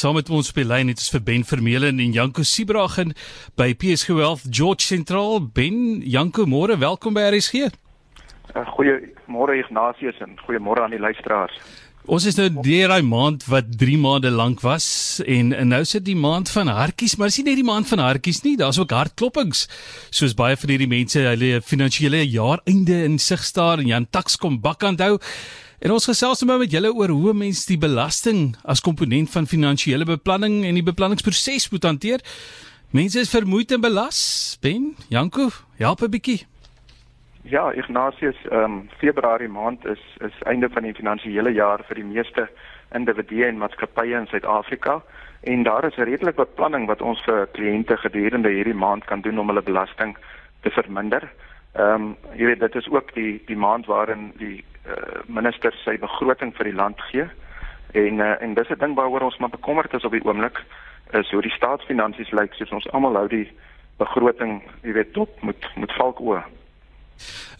saam met ons op die lyn het ons vir Ben Vermeulen en Janko Sibragen by PSG Wealth George Sentraal. Ben, Janko, môre, welkom by RSG. Uh, goeiemôre Ignatius en goeiemôre aan die luisteraars. Ons is nou deur daai maand wat 3 maande lank was en, en nou sit die maand van hartjies, maar dis nie net die maand van hartjies nie, daar's ook hartklopings. Soos baie van hierdie mense hulle finansiële jaar einde in sig staar en Jan Tax kom bakkant hou. En ons gesels nou met julle oor hoe mense die belasting as komponent van finansiële beplanning en die beplanningsproses moet hanteer. Mense is vermoeid en belas. Ben, Janko, help 'n bietjie. Ja, Ignatius, ehm um, Februarie maand is is einde van die finansiële jaar vir die meeste individue en maatskappye in Suid-Afrika en daar is redelik beplanning wat ons vir kliënte gedurende hierdie maand kan doen om hulle belasting te verminder. Ehm um, jy weet dit is ook die die maand waarin die uh, minister sy begroting vir die land gee. En uh, en dis 'n ding waaroor ons maar bekommerd is op die oomblik is hoe die staatsfinansies lyk soos ons almal hou die begroting, jy weet, tot moet moet valk oor.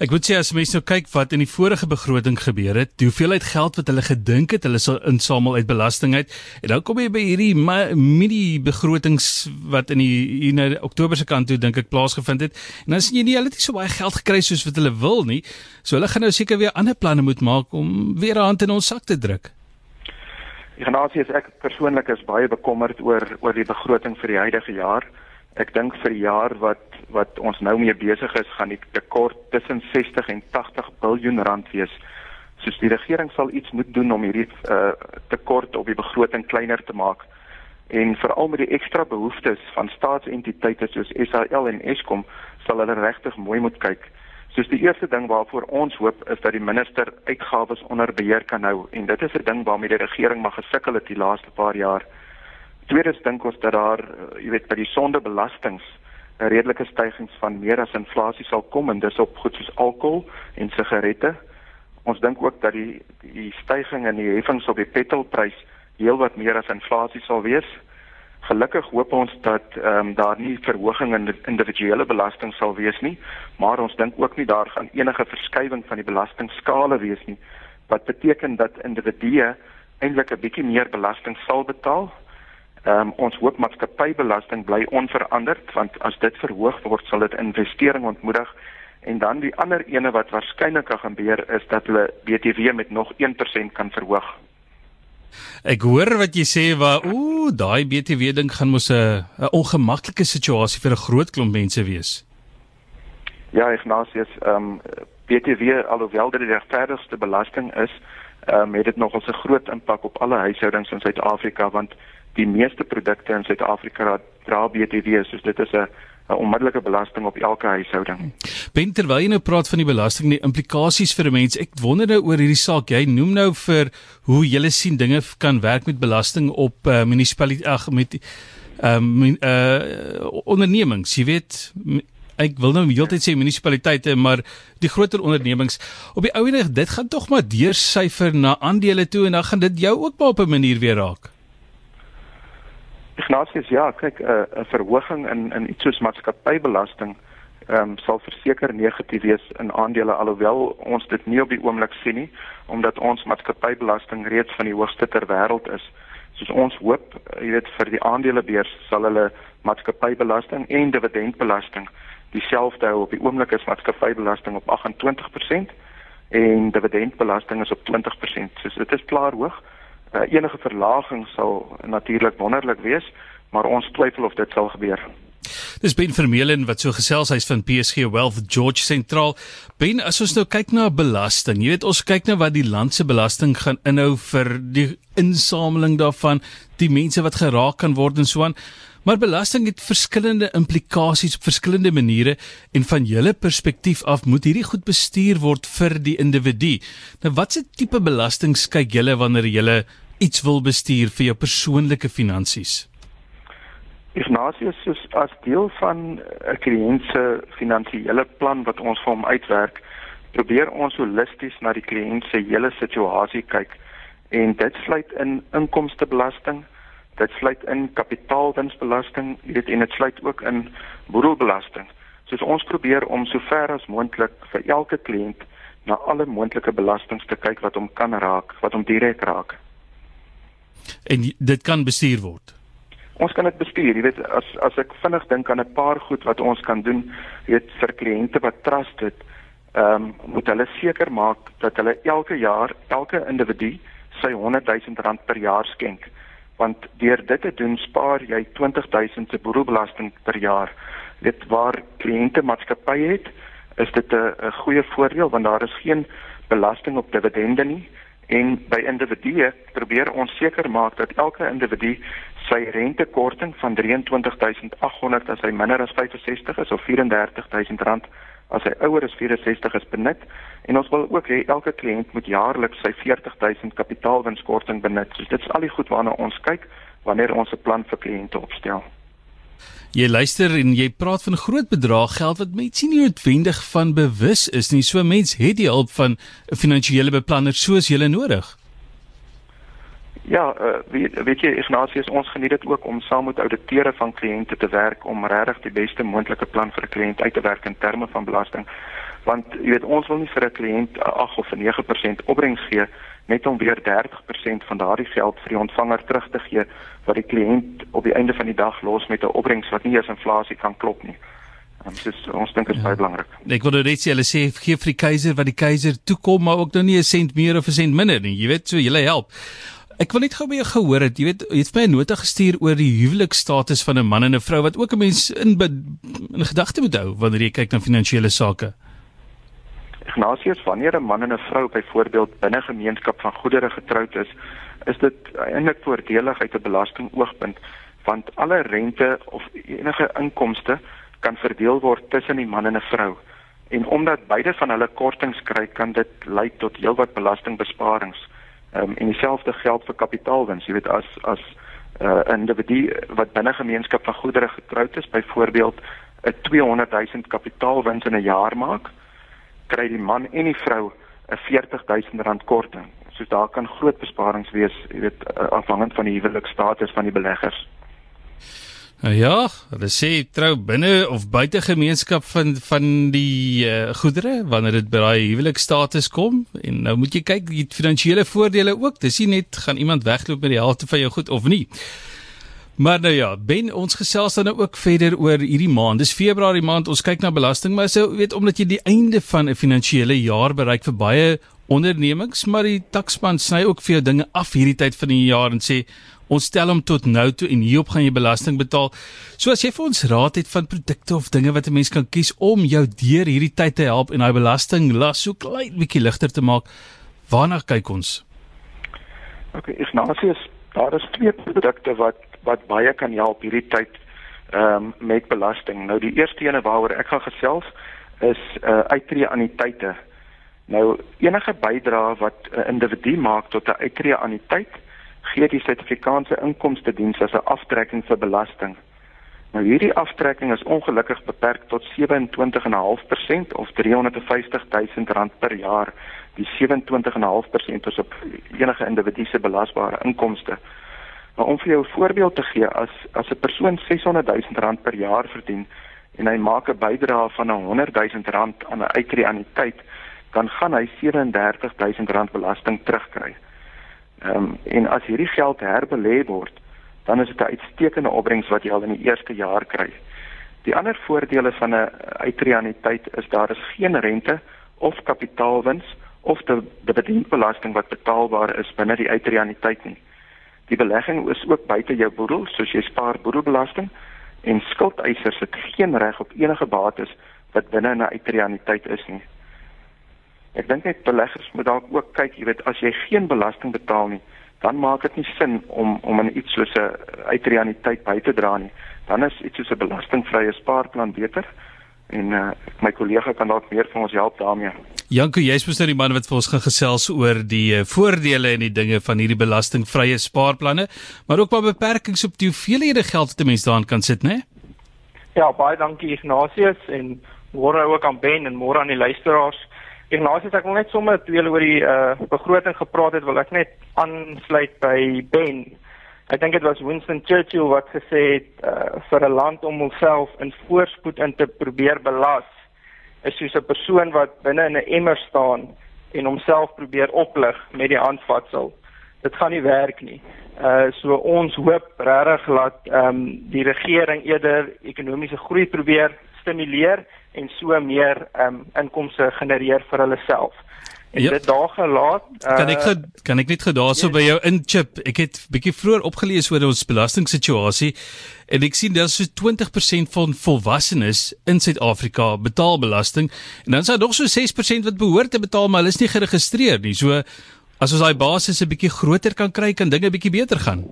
Ek moet sê as mense nou kyk wat in die vorige begroting gebeur het, die hoeveelheid geld wat hulle gedink het hulle sal insamel uit belasting uit, en dan kom jy by hierdie mini begrotings wat in die in die Oktober se kant toe dink ek plaasgevind het. En dan sien jy nie hulle het nie so baie geld gekry soos wat hulle wil nie. So hulle gaan nou seker weer ander planne moet maak om weer 'n hand in ons sak te druk. Ignatius, ek persoonlik is baie bekommerd oor oor die begroting vir die huidige jaar. Ek dink vir die jaar wat wat ons nou mee besig is, gaan die tekort tussen 60 en 80 miljard rand wees. Soos die regering sal iets moet doen om hierdie uh, tekort op die begroting kleiner te maak. En veral met die ekstra behoeftes van staatsentiteite soos SAL en Eskom sal hulle regtig mooi moet kyk. Soos die eerste ding waarvoor ons hoop is dat die minister uitgawes onder beheer kan hou en dit is 'n ding waarmee die regering maar gesukkel het die laaste paar jaar. Tweedens dink ons dat daar, uh, jy weet, by die sondebelastings 'n redelike stygings van meer as inflasie sal kom en dis op goed soos alkohol en sigarette. Ons dink ook dat die die stygings in die heffings op die petrolprys heelwat meer as inflasie sal wees. Gelukkig hoop ons dat ehm um, daar nie verhoging in individuele belasting sal wees nie, maar ons dink ook nie daar gaan enige verskywing van die belastingskale wees nie wat beteken dat individue eintlik 'n bietjie meer belasting sal betaal Ehm um, ons hoop maatskappybelasting bly onveranderd want as dit verhoog word sal dit investering ontmoedig en dan die ander ene wat waarskynlik kan gebeur is dat hulle BTW met nog 1% kan verhoog. Ek hoor wat jy sê waar ooh daai BTW ding gaan mos 'n 'n ongemaklike situasie vir 'n groot klomp mense wees. Ja, Ignatius, ehm um, BTW alhoewel dit die regverdigste belasting is, ehm um, het dit nogal 'n groot impak op alle huishoudings in Suid-Afrika want die meeste produkte in Suid-Afrika dra BTW, so dit is 'n 'n onmiddellike belasting op elke huishouding. Ben terwyl jy nou praat van die belasting, die implikasies vir 'n mens, ek wonder nou oor hierdie saak. Jy noem nou vir hoe jy sien dinge kan werk met belasting op uh, munisipaliteit ag met ehm um, uh ondernemings, jy weet ek wil nou heeltyd sê munisipaliteite maar die groter ondernemings op die ou en dit gaan tog maar deursyfer na aandele toe en dan gaan dit jou ook maar op 'n manier weer raak. Ignatius, ja, kyk 'n uh, 'n verhoging in in iets soos maatskappybelasting ehm um, sal verseker negatief wees in aandele alhoewel ons dit nie op die oomblik sien nie omdat ons maatskappybelasting reeds van die hoogste ter wêreld is. Soos ons hoop, uh, jy weet vir die aandelebeurs sal hulle maatskappybelasting en dividendbelasting dieselfde hou. Op die oomblik is maatskappybelasting op 28% en dividendbelasting is op 20%. So dit is klaar hoog uh, enige verlaging sal natuurlik wonderlik wees, maar ons twyfel of dit sal gebeur. Dis Ben Vermeulen wat so gesels hy's van PSG Wealth George Sentraal. Ben, as ons nou kyk na belasting, jy weet ons kyk nou wat die land se belasting gaan inhou vir die insameling daarvan, die mense wat geraak kan word en so aan. Maar belasting het verskillende implikasies op verskillende maniere en van julle perspektief af moet hierdie goed bestuur word vir die individu. Nou watse tipe belasting kyk julle wanneer julle iets wil bestuur vir jou persoonlike finansies? Ignatius is as deel van 'n kliënt se finansiële plan wat ons vir hom uitwerk, probeer ons holisties na die kliënt se hele situasie kyk en dit sluit in inkomstebelasting dit sluit in kapitaalwinsbelasting, jy weet en dit sluit ook in boedelbelasting. Soos ons probeer om so ver as moontlik vir elke kliënt na alle moontlike belastings te kyk wat hom kan raak, wat hom direk raak. En dit kan bestuur word. Ons kan dit bestuur. Jy weet as as ek vinnig dink aan 'n paar goed wat ons kan doen, weet vir kliënte wat trust het, ehm um, moet hulle seker maak dat hulle elke jaar elke individu sy 100 000 rand per jaar skenk. Want deur dit te doen, spaar jy 20 000 se boedelbelasting per jaar. Dit waar kliënte maatskappye het, is dit 'n goeie voordeel want daar is geen belasting op dividende nie en by individue probeer ons seker maak dat elke individu sy rentekorting van 23800 as hy minder as 65 is of 34000 rand as hy ouer as 64 is benut en ons wil ook hê elke kliënt moet jaarliks sy 40000 kapitaalwinskorting benut. So dit is al die goed waarna ons kyk wanneer ons 'n plan vir kliënte opstel. Jy luister en jy praat van groot bedrag geld wat mense nie noodwendig van bewus is nie. So mense het die hulp van 'n finansiële beplanner soos jy nodig. Ja, uh, weet, weet jy Ignatius, ons geniet dit ook om saam met ouditeure van kliënte te werk om regtig die beste moontlike plan vir 'n kliënt uit te werk in terme van belasting. Want jy weet ons wil nie vir 'n kliënt 'n 8 of 'n 9% opbrengs gee net om weer 30% van daardie geld vir die ontvanger terug te gee wat die kliënt op die einde van die dag los met 'n opbrengs wat nie eens inflasie kan klop nie. Um, dus ons dink dit is ja. baie belangrik. Ek wil net sê hulle sê gee vir die keiser wat die keiser toekom, maar ook nou nie 'n sent meer of 'n sent minder nie. Jy weet, so jy help. Ek wil net gou by jou gehoor het, jy weet, jy het my 'n nota gestuur oor die huwelikstatus van 'n man en 'n vrou wat ook 'n mens in in gedagte moet hou wanneer jy kyk na finansiële sake. Ignatius, wanneer 'n man en 'n vrou byvoorbeeld binne gemeenskap van goedere getroud is, is dit eintlik voordelig uit 'n belastingoogpunt want alle rente of enige inkomste kan verdeel word tussen die man en 'n vrou. En omdat beide van hulle kortings kry, kan dit lei tot heelwat belastingbesparings. Ehm um, en dieselfde geld vir kapitaalwins. Jy weet as as 'n uh, individu wat binne gemeenskap van goedere getroud is, byvoorbeeld 'n 200 000 kapitaalwins in 'n jaar maak, kry die man en die vrou 'n 40 000 rand korting. So daar kan groot besparings wees, jy weet, eh, afhangend van die huwelikstatus van die beleggers. Nou ja, hulle sê trou binne of buite gemeenskap van van die uh, goedere wanneer dit by daai huwelikstatus kom en nou moet jy kyk die finansiële voordele ook. Dis nie net gaan iemand wegloop met die helfte van jou goed of nie. Maar nou ja, ben ons gesels dan nou ook verder oor hierdie maand. Dis Februarie maand. Ons kyk na belasting, maar sou weet omdat jy die einde van 'n finansiële jaar bereik vir baie ondernemings, maar die takspan sny ook vir jou dinge af hierdie tyd van die jaar en sê ons stel hom tot nou toe en hierop gaan jy belasting betaal. So as jy vir ons raad het van produkte of dinge wat 'n mens kan kies om jou deur hierdie tyd te help en daai belasting las so klein bietjie ligter te maak, waarna kyk ons? OK, is nou as jy daar is twee produkte wat wat baie kan help hierdie tyd ehm um, met belasting. Nou die eerste ene waaroor ek gaan gesels is uh uittreë anniteite. Nou enige bydrae wat 'n individu maak tot 'n uittreë anniteit gee die Suid-Afrikaanse Inkomste Diens as 'n aftrekking vir belasting. Nou hierdie aftrekking is ongelukkig beperk tot 27.5% of R350 000 per jaar. Die 27.5% is op enige individu se belasbare inkomste. Maar om vir jou 'n voorbeeld te gee, as as 'n persoon 600 000 rand per jaar verdien en hy maak 'n bydrae van 100 000 rand aan 'n uitreaniteit, dan gaan hy 37 000 rand belasting terugkry. Ehm um, en as hierdie geld herbelê word, dan is dit 'n uitstekende opbrengs wat jy al in die eerste jaar kry. Die ander voordele van 'n uitreaniteit is daar is geen rente of kapitaalwins of die dividendbelasting wat betaalbaar is binne die uitreaniteit nie. Die belegging is ook buite jou boedel, soos jy spaar boedelbelasting en skuldeisers het geen reg op enige bates wat binne 'n uitreaniteit is nie. Ek dink net beleggers moet dalk ook kyk, jy weet, as jy geen belasting betaal nie, dan maak dit nie sin om om in iets soos 'n uitreaniteit by te dra nie. Dan is iets soos 'n belastingvrye spaarplan beter en uh, my kollega kan dalk meer vir ons help daarmee. Janko, jy's mos nou die man wat vir ons gaan gesels oor die uh, voordele en die dinge van hierdie belastingvrye spaarplanne, maar ook maar beperkings op die hoeveelhede geld wat 'n mens daarin kan sit, né? Ja, baie dankie Ignatius en môre ook aan Ben en môre aan die luisteraars. Ignatius, ek wil net sommer twee oor die uh, begroting gepraat het, wil ek net aansluit by Ben. Ek dink dit was Winston Churchill wat gesê het uh, vir 'n land om homself in voorspoed in te probeer belas is soos 'n persoon wat binne in 'n emmer staan en homself probeer oplig met die handvatsel. dit gaan nie werk nie. Uh so ons hoop regtig dat ehm um, die regering eerder ekonomiese groei probeer stimuleer en so meer ehm um, inkomste genereer vir hulle self. En yep. dit daar gelaat. Uh, kan ek kan ek net gedaar so yes. by jou inchip. Ek het bietjie vroeër opgelees oor ons belastingsituasie en ek sien dat so 20% van volwassenes in Suid-Afrika betaal belasting en dan is daar nog so 6% wat behoort te betaal maar hulle is nie geregistreer nie. So as ons daai basis 'n bietjie groter kan kry, kan dinge bietjie beter gaan.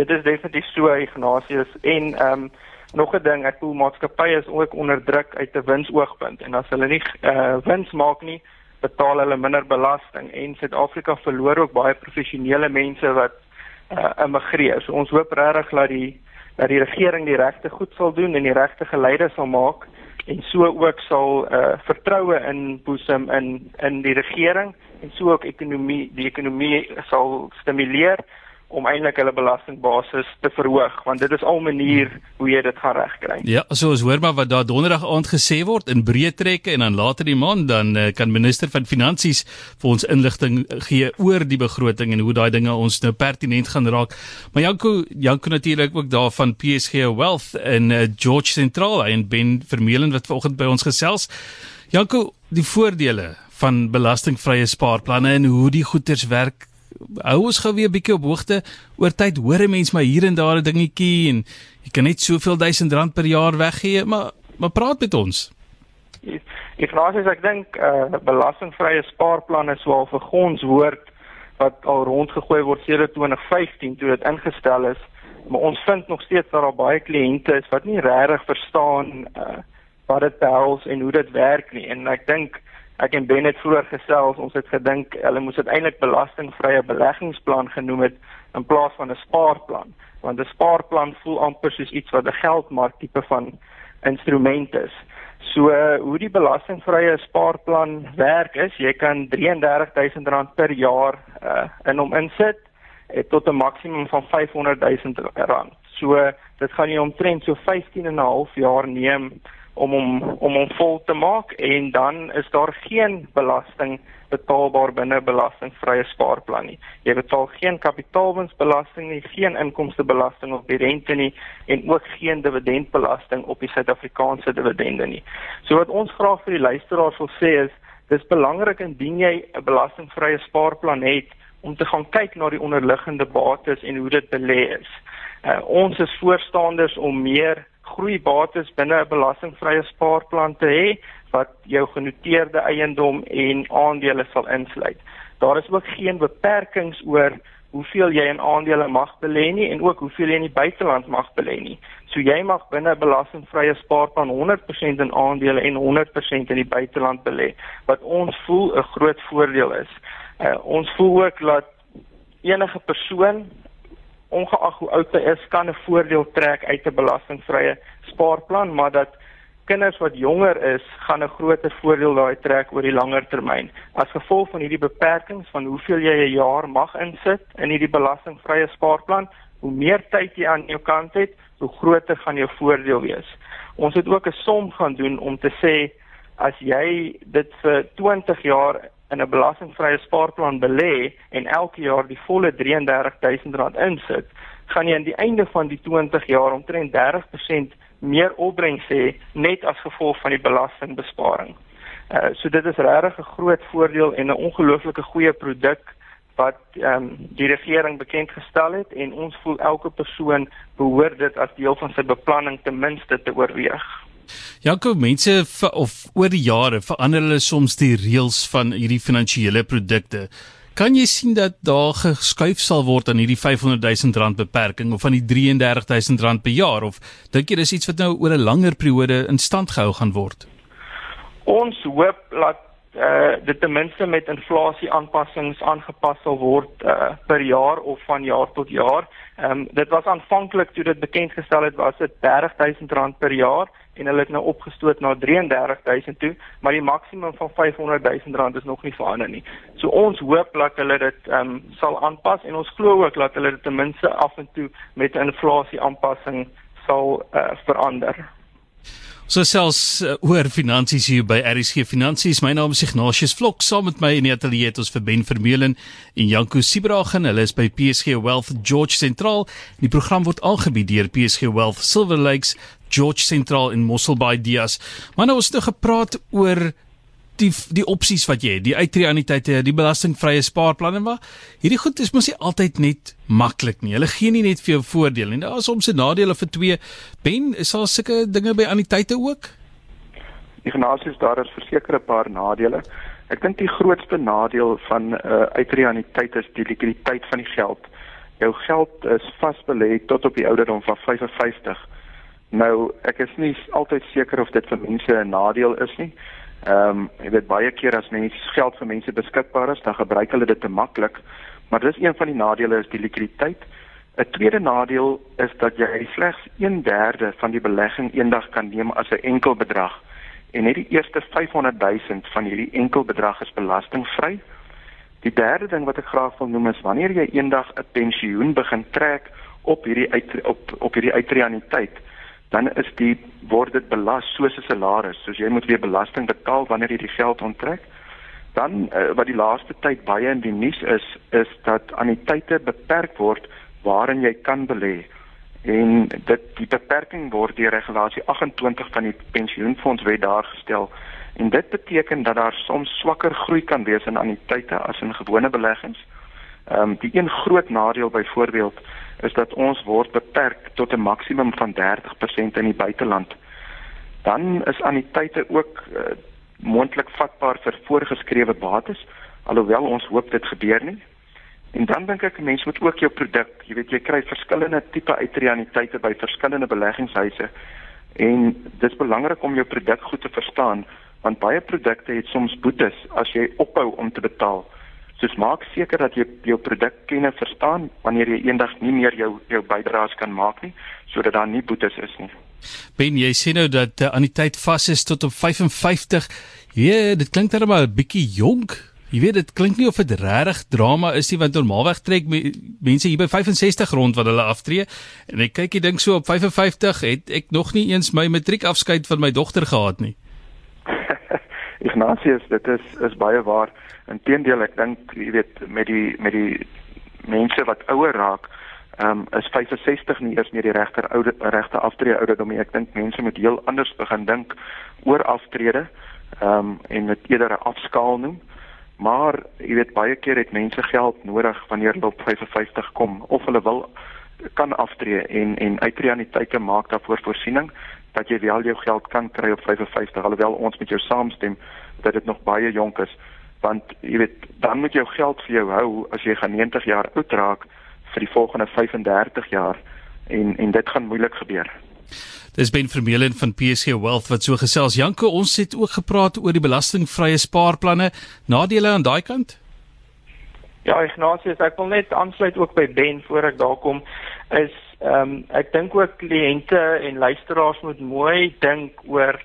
Dit is definitief so Ignatius en ehm um, nog 'n ding, ek voel maatskappye is ook onder druk uit 'n winsoogpunt en as hulle nie uh, wins maak nie, betaal hulle minder belasting en Suid-Afrika verloor ook baie professionele mense wat uh, immigreer. So ons hoop regtig dat die dat die regering die regte goed sal doen en die regte geleide sal maak en so ook sal uh, vertroue in boesem in in die regering en so ook ekonomie die ekonomie sal stimuleer om eintlik hulle belastingbasis te verhoog want dit is al manier hoe jy dit gaan regkry. Ja, so as hoor maar wat daar donderdag aand gesê word in breë trekke en dan later die maand dan uh, kan minister van finansies vir ons inligting gee oor die begroting en hoe daai dinge ons nou pertinent gaan raak. Maar Janko, Janko natuurlik ook daar van PSG Wealth en uh, George Central en Ben Vermeulen wat vanoggend by ons gesels. Janko, die voordele van belastingvrye spaarplanne en hoe die goederes werk hou ons gou weer 'n bietjie op hoogte oor tyd. Hoor 'n mens maar hier en daar 'n dingetjie en jy kan net soveel duisend rand per jaar weggee maar maar praat met ons. Ek vra as ek dink uh, belastingvrye spaarplanne sou al vir ons woord wat al rondgegooi word sedert 2015 toe dit ingestel is. Maar ons vind nog steeds dat daar baie kliënte is wat nie regtig verstaan uh, wat dit behels en hoe dit werk nie. En ek dink Ek en Ben het vroeër gesels, ons het gedink hulle moes dit eintlik belastingvrye beleggingsplan genoem het in plaas van 'n spaarplan, want 'n spaarplan voel amper soos iets wat 'n geldmark tipe van instrument is. So hoe die belastingvrye spaarplan werk is, jy kan R33000 per jaar uh, in hom insit uh, tot 'n maksimum van R500000. So uh, dit gaan jy omtrent so 15 en 'n half jaar neem om hom om hom vol te maak en dan is daar geen belasting betaalbaar binne belastingvrye spaarplan nie. Jy betaal geen kapitaalwinsbelasting nie, geen inkomstebelasting op die rente nie en ook geen dividendbelasting op die Suid-Afrikaanse dividende nie. So wat ons graag vir die luisteraars wil sê is dis belangrik indien jy 'n belastingvrye spaarplan het om te gaan kyk na die onderliggende bates en hoe dit belê is. Uh, ons is voorstanders om meer groeibates binne 'n belastingvrye spaarplan te hê wat jou genoteerde eiendom en aandele sal insluit. Daar is ook geen beperkings oor hoeveel jy in aandele mag belê nie en ook hoeveel jy in die buiteland mag belê nie. So jy mag binne 'n belastingvrye spaarplan 100% in aandele en 100% in die buiteland belê wat ons voel 'n groot voordeel is. Uh, ons voel ook dat enige persoon ongeag hoe oud hy is, kan 'n voordeel trek uit 'n belastingvrye spaarplan, maar dat kinders wat jonger is, gaan 'n groter voordeel daai trek oor die langer termyn. As gevolg van hierdie beperkings van hoeveel jy 'n jaar mag insit in hierdie belastingvrye spaarplan, hoe meer tyd jy aan jou kant het, hoe groter gaan jou voordeel wees. Ons het ook 'n som gaan doen om te sê as jy dit vir 20 jaar in 'n belastingvrye spaarplan belê en elke jaar die volle R33000 insit, gaan jy aan die einde van die 20 jaar omtrent 30% meer opbrengs hê net as gevolg van die belastingbesparing. Uh so dit is regtig 'n groot voordeel en 'n ongelooflike goeie produk wat ehm um, die regering bekend gestel het en ons voel elke persoon behoort dit as deel van sy beplanning ten minste te oorweeg. Jaco, mense of oor die jare verander hulle soms die reëls van hierdie finansiële produkte. Kan jy sien dat daar geskuif sal word aan hierdie 500 000 rand beperking of van die 33 000 rand per jaar of dink jy dis iets wat nou oor 'n langer periode in stand gehou gaan word? Ons hoop dat uh dit ten minste met inflasie aanpassings aangepas sal word uh per jaar of van jaar tot jaar. Ehm um, dit was aanvanklik toe dit bekend gestel het was dit R30000 per jaar en hulle het nou opgestoot na 33000 toe, maar die maksimum van 500000 rand is nog nie verander nie. So ons hoop dat hulle dit ehm um, sal aanpas en ons glo ook dat hulle dit ten minste af en toe met 'n inflasie aanpassing sal uh, verander. So selfs uh, oor finansies hier by RSG Finansies. My naam is Ignatius Vlok. Saam met my in die ateljee het ons vir Ben Vermeulen en Janko Sibragen. Hulle is by PSG Wealth George Sentraal. Die program word aangebied deur PSG Wealth Silver Lakes George Sentraal in Mosselbaai Dias. Maar nou ons het gepraat oor die die opsies wat jy het, die uitreaniteite, die belastingvrye spaarplanne maar hierdie goed is mos nie altyd net maklik nie. Hulle gee nie net vir jou voordele nie. Daar is soms 'n nadeel of twee. Ben, is daar sulke dinge by anniteite ook? Ignatius, daar is verseker 'n paar nadele. Ek dink die grootste nadeel van 'n uh, uitreaniteit is die likwiditeit van die geld. Jou geld is vasbelê tot op die ouderdom van 55. Nou, ek is nie altyd seker of dit vir mense 'n nadeel is nie. Ehm um, jy weet baie keer as mense geld vir mense beskikbaar is, dan gebruik hulle dit te maklik. Maar dis een van die nadele is die likwiditeit. 'n Tweede nadeel is dat jy slegs 1/3 van die belegging eendag kan neem as 'n enkel bedrag. En net die eerste 500 000 van hierdie enkel bedrag is belastingvry. Die derde ding wat ek graag wil noem is wanneer jy eendag 'n pensioen begin trek op hierdie uit, op op hierdie uitreaniteit dan is die word dit belas soos 'n salaris. Soos jy moet weer belasting betaal wanneer jy die geld onttrek. Dan uh, wat die laaste tyd baie in die nuus is, is dat anniteite beperk word waarin jy kan belê. En dit die beperking word deur regulasie 28 van die pensioenfondswet daar gestel. En dit beteken dat daar soms swakker groei kan wees in anniteite as in gewone beleggings. Ehm um, die een groot nadeel byvoorbeeld is dat ons word beperk tot 'n maksimum van 30% in die buiteland. Dan is anniteite ook uh, moontlik vatbaar vir voorgeskrewe bates, alhoewel ons hoop dit gebeur nie. En dan dink ek mense moet ook jou produk, jy weet jy kry verskillende tipe uitreaniteite by verskillende beleggingshuise en dit is belangrik om jou produk goed te verstaan want baie produkte het soms boetes as jy ophou om te betaal. Soos maak seker dat jy jou produk ken en verstaan wanneer jy eendag nie meer jou jou bydraes kan maak nie sodat daar nie boetes is nie. Ben jy sê nou dat uh, aan die tyd vas is tot op 55. Ja, dit klink dan maar 'n bietjie jonk. Jy weet dit klink nie of dit regtig drama is nie want normaalweg trek me, mense hier by 65 rond wat hulle aftree en ek kyk jy dink so op 55 het ek nog nie eens my matriekafskeid van my dogter gehad nie. Ignatius, dit is is baie waar. Inteendeel, ek dink jy weet met die met die mense wat ouer raak, ehm um, is 65 nie eers meer die regter oude regte aftrede ouderdom nie. Ek dink mense moet heel anders begin dink oor aftrede ehm um, en dit eerder 'n afskaal noem. Maar jy weet baie keer het mense geld nodig wanneer hulle op 55 kom of hulle wil kan aftree en en uitreaniteite maak daarvoor voorsiening dat jy wel jou geld kan kry op 55 alhoewel ons met jou saamstem dat dit nog baie jonk is want jy weet dan moet jou geld vir jou hou as jy gaan 90 jaar oud raak vir die volgende 35 jaar en en dit gaan moeilik gebeur. Dis Ben Vermeulen van PSG Wealth wat so gesels. Janko, ons het ook gepraat oor die belastingvrye spaarplanne. Nadele aan daai kant? Ja, Ignatius, ek wil net aansluit ook by Ben voor ek daar kom is ehm um, ek dink ook kliënte en luisteraars moet mooi dink oor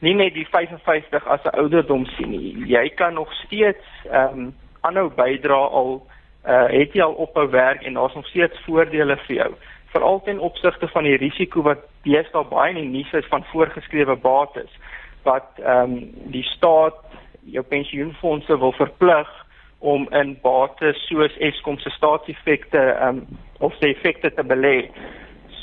nie net die 55 as 'n ouderdom sien nie. Jy kan nog steeds ehm um, aanhou bydra al uh, het jy al ophou werk en daar's nog steeds voordele vir jou. Veral ten opsigte van die risiko wat deesdae baie in die nuus is van voorgeskrewe bates wat ehm um, die staat jou pensioenfonde wil verplig om in bates soos Eskom se staatseffekte ehm um, of se effekte te belê.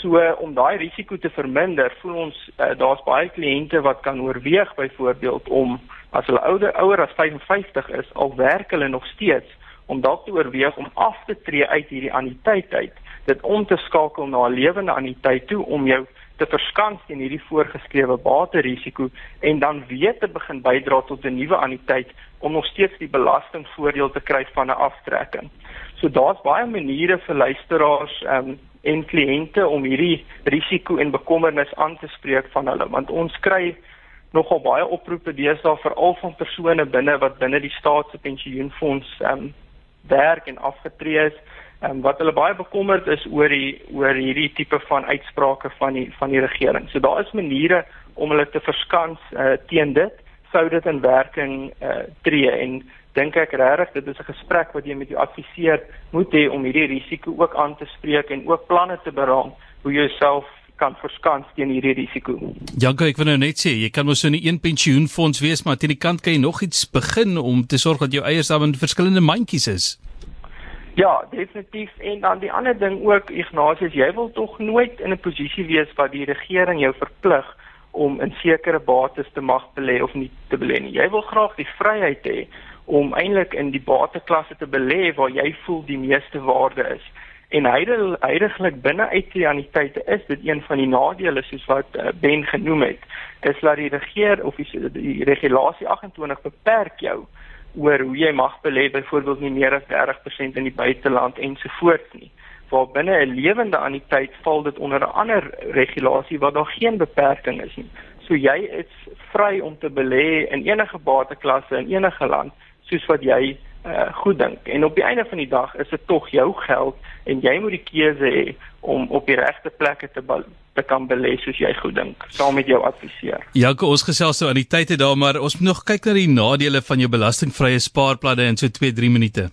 So om daai risiko te verminder, voel ons uh, daar's baie kliënte wat kan oorweeg byvoorbeeld om as hulle ouder ouer as 55 is, al werk hulle nog steeds om dalk te oorweeg om af te tree uit hierdie anniteit uit, dit om te skakel na 'n lewende anniteit toe om jou te verskans teen hierdie voorgeskrewe baterisiko en dan weer te begin bydra tot 'n nuwe anniteit om nog steeds die belastingvoordeel te kry van 'n aftrekking. So daar's baie maniere vir luisteraars um, en kliënte om hierdie risiko en bekommernis aan te spreek van hulle want ons kry nogal baie oproepe deesdae veral van persone binne wat binne die staat se pensioenfonds um, werk en afgetree is um, wat hulle baie bekommerd is oor die oor hierdie tipe van uitsprake van die van die regering. So daar is maniere om hulle te verskans uh, teen dit sou dit in werking uh, tree en dink ek regtig dit is 'n gesprek wat jy met jou adviseur moet hê om hierdie risiko ook aan te spreek en ook planne te beraam hoe jy jouself kan verskans teen hierdie risiko. Janko, ek wil nou net sê, jy kan mos so 'n een pensioenfonds wees, maar teen die kant kan jy nog iets begin om te sorg dat jou eiers daar in verskillende mandjies is. Ja, definitief. En dan die ander ding ook, Ignatius, jy wil tog nooit in 'n posisie wees waar die regering jou verplig om in sekere bates te mag belê of nie te belê nie. Jy wil graag die vryheid hê om eintlik in die bateklasse te belê waar jy voel die meeste waarde is. En heidaglik binne IT-aniteite is dit een van die nadele soos wat uh, Ben genoem het, is dat die regering of die, die regulasie 28 beperk jou oor hoe jy mag belê byvoorbeeld nie meer as 30% in die buiteland ensovoorts nie. Waar binne 'n lewende anniteit val dit onder 'n ander regulasie waar daar geen beperking is nie. So jy is vry om te belê in enige bateklasse in enige land soos wat jy uh, goed dink. En op die einde van die dag is dit tog jou geld en jy moet die keuse hê om op die regte plekke te te kan belê soos jy goed dink, saam met jou adviseur. Ja, ons gesels nou aan die tye daar, maar ons moet nog kyk na die nadele van jou belastingvrye spaarplanne in so 2-3 minute.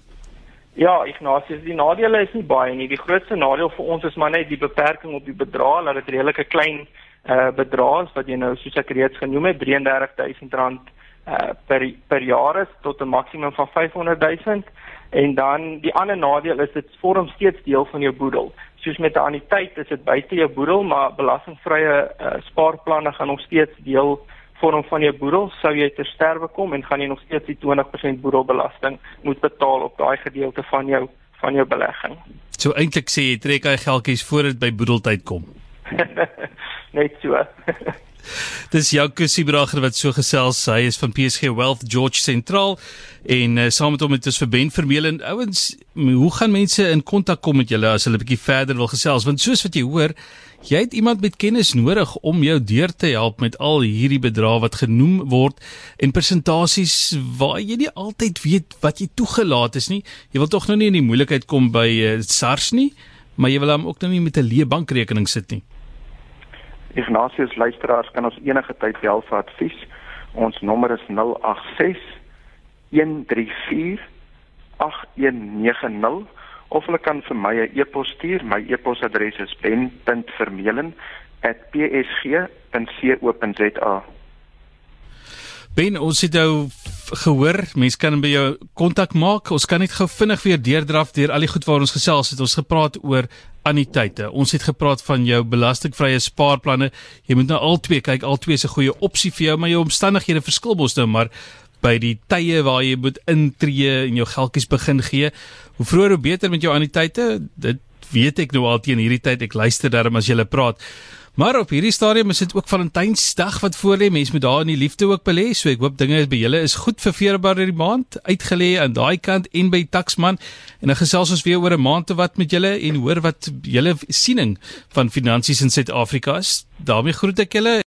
Ja, Ignatius, die nadele is nie baie nie. Die grootste nadeel vir ons is maar net die beperking op die bedrag, dat dit redelike klein uh bedrag is wat jy nou soos ek reeds genoem het, R33000 uh per per jaar is tot 'n maksimum van 500 000 en dan die ander nadeel is dit vorm steeds deel van jou boedel. Soos met 'n anniteit is dit buite jou boedel, maar belastingvrye uh, spaarplanne gaan nog steeds deel vorm van jou boedel. Sou jy ter sterwe kom en gaan jy nog steeds die 20% boedelbelasting moet betaal op daai gedeelte van jou van jou belegging. So eintlik sê jy trek hy geldjies voor dit by boedeltyd kom. Net so. Dis Jaco Sibracher wat so gesels. Hy is van PSG Wealth George Sentraal en uh, saam met hom het ons vir Ben Vermeulen en ouens, hoe gaan mense in kontak kom met julle as hulle 'n bietjie verder wil gesels? Want soos wat jy hoor, jy het iemand met kennis nodig om jou deur te help met al hierdie bedrae wat genoem word en persentasies waar jy nie altyd weet wat jy toegelaat is nie. Jy wil tog nou nie in die moeilikheid kom by uh, SARS nie, maar jy wil hom ook nou nie met 'n leë bankrekening sit nie. Ignatius luisteraars kan ons enige tyd bel vir advies. Ons nommer is 086 134 8190 of hulle kan vir my 'n e-pos stuur. My e-posadres is ben.vermeulen@psg.co.za. Ben, ons het nou gehoor, mense kan by jou kontak maak. Ons kan net gou vinnig weer deurdraf deur al die goed waar ons gesels het. Ons gepraat oor anniteite. Ons het gepraat van jou belastingvrye spaarplanne. Jy moet nou al twee kyk, al twee is 'n goeie opsie vir jou, maar jou omstandighede verskil mos nou, maar by die tye waar jy moet intree en jou geldjies begin gee, hoe vroeër hoe beter met jou anniteite. Dit weet ek nou al teen hierdie tyd. Ek luister daarom as jy praat. Maar op hierdie stadium is dit ook Valentynsdag wat voor lê. Mense moet daar in die liefde ook belê. So ek hoop dinge is by julle is goed vir Februarie hierdie maand uitgelê aan daai kant en by Taxman. En dan gesels ons weer oor 'n maand te wat met julle en hoor wat julle siening van finansies in Suid-Afrika is. daarmee groet ek julle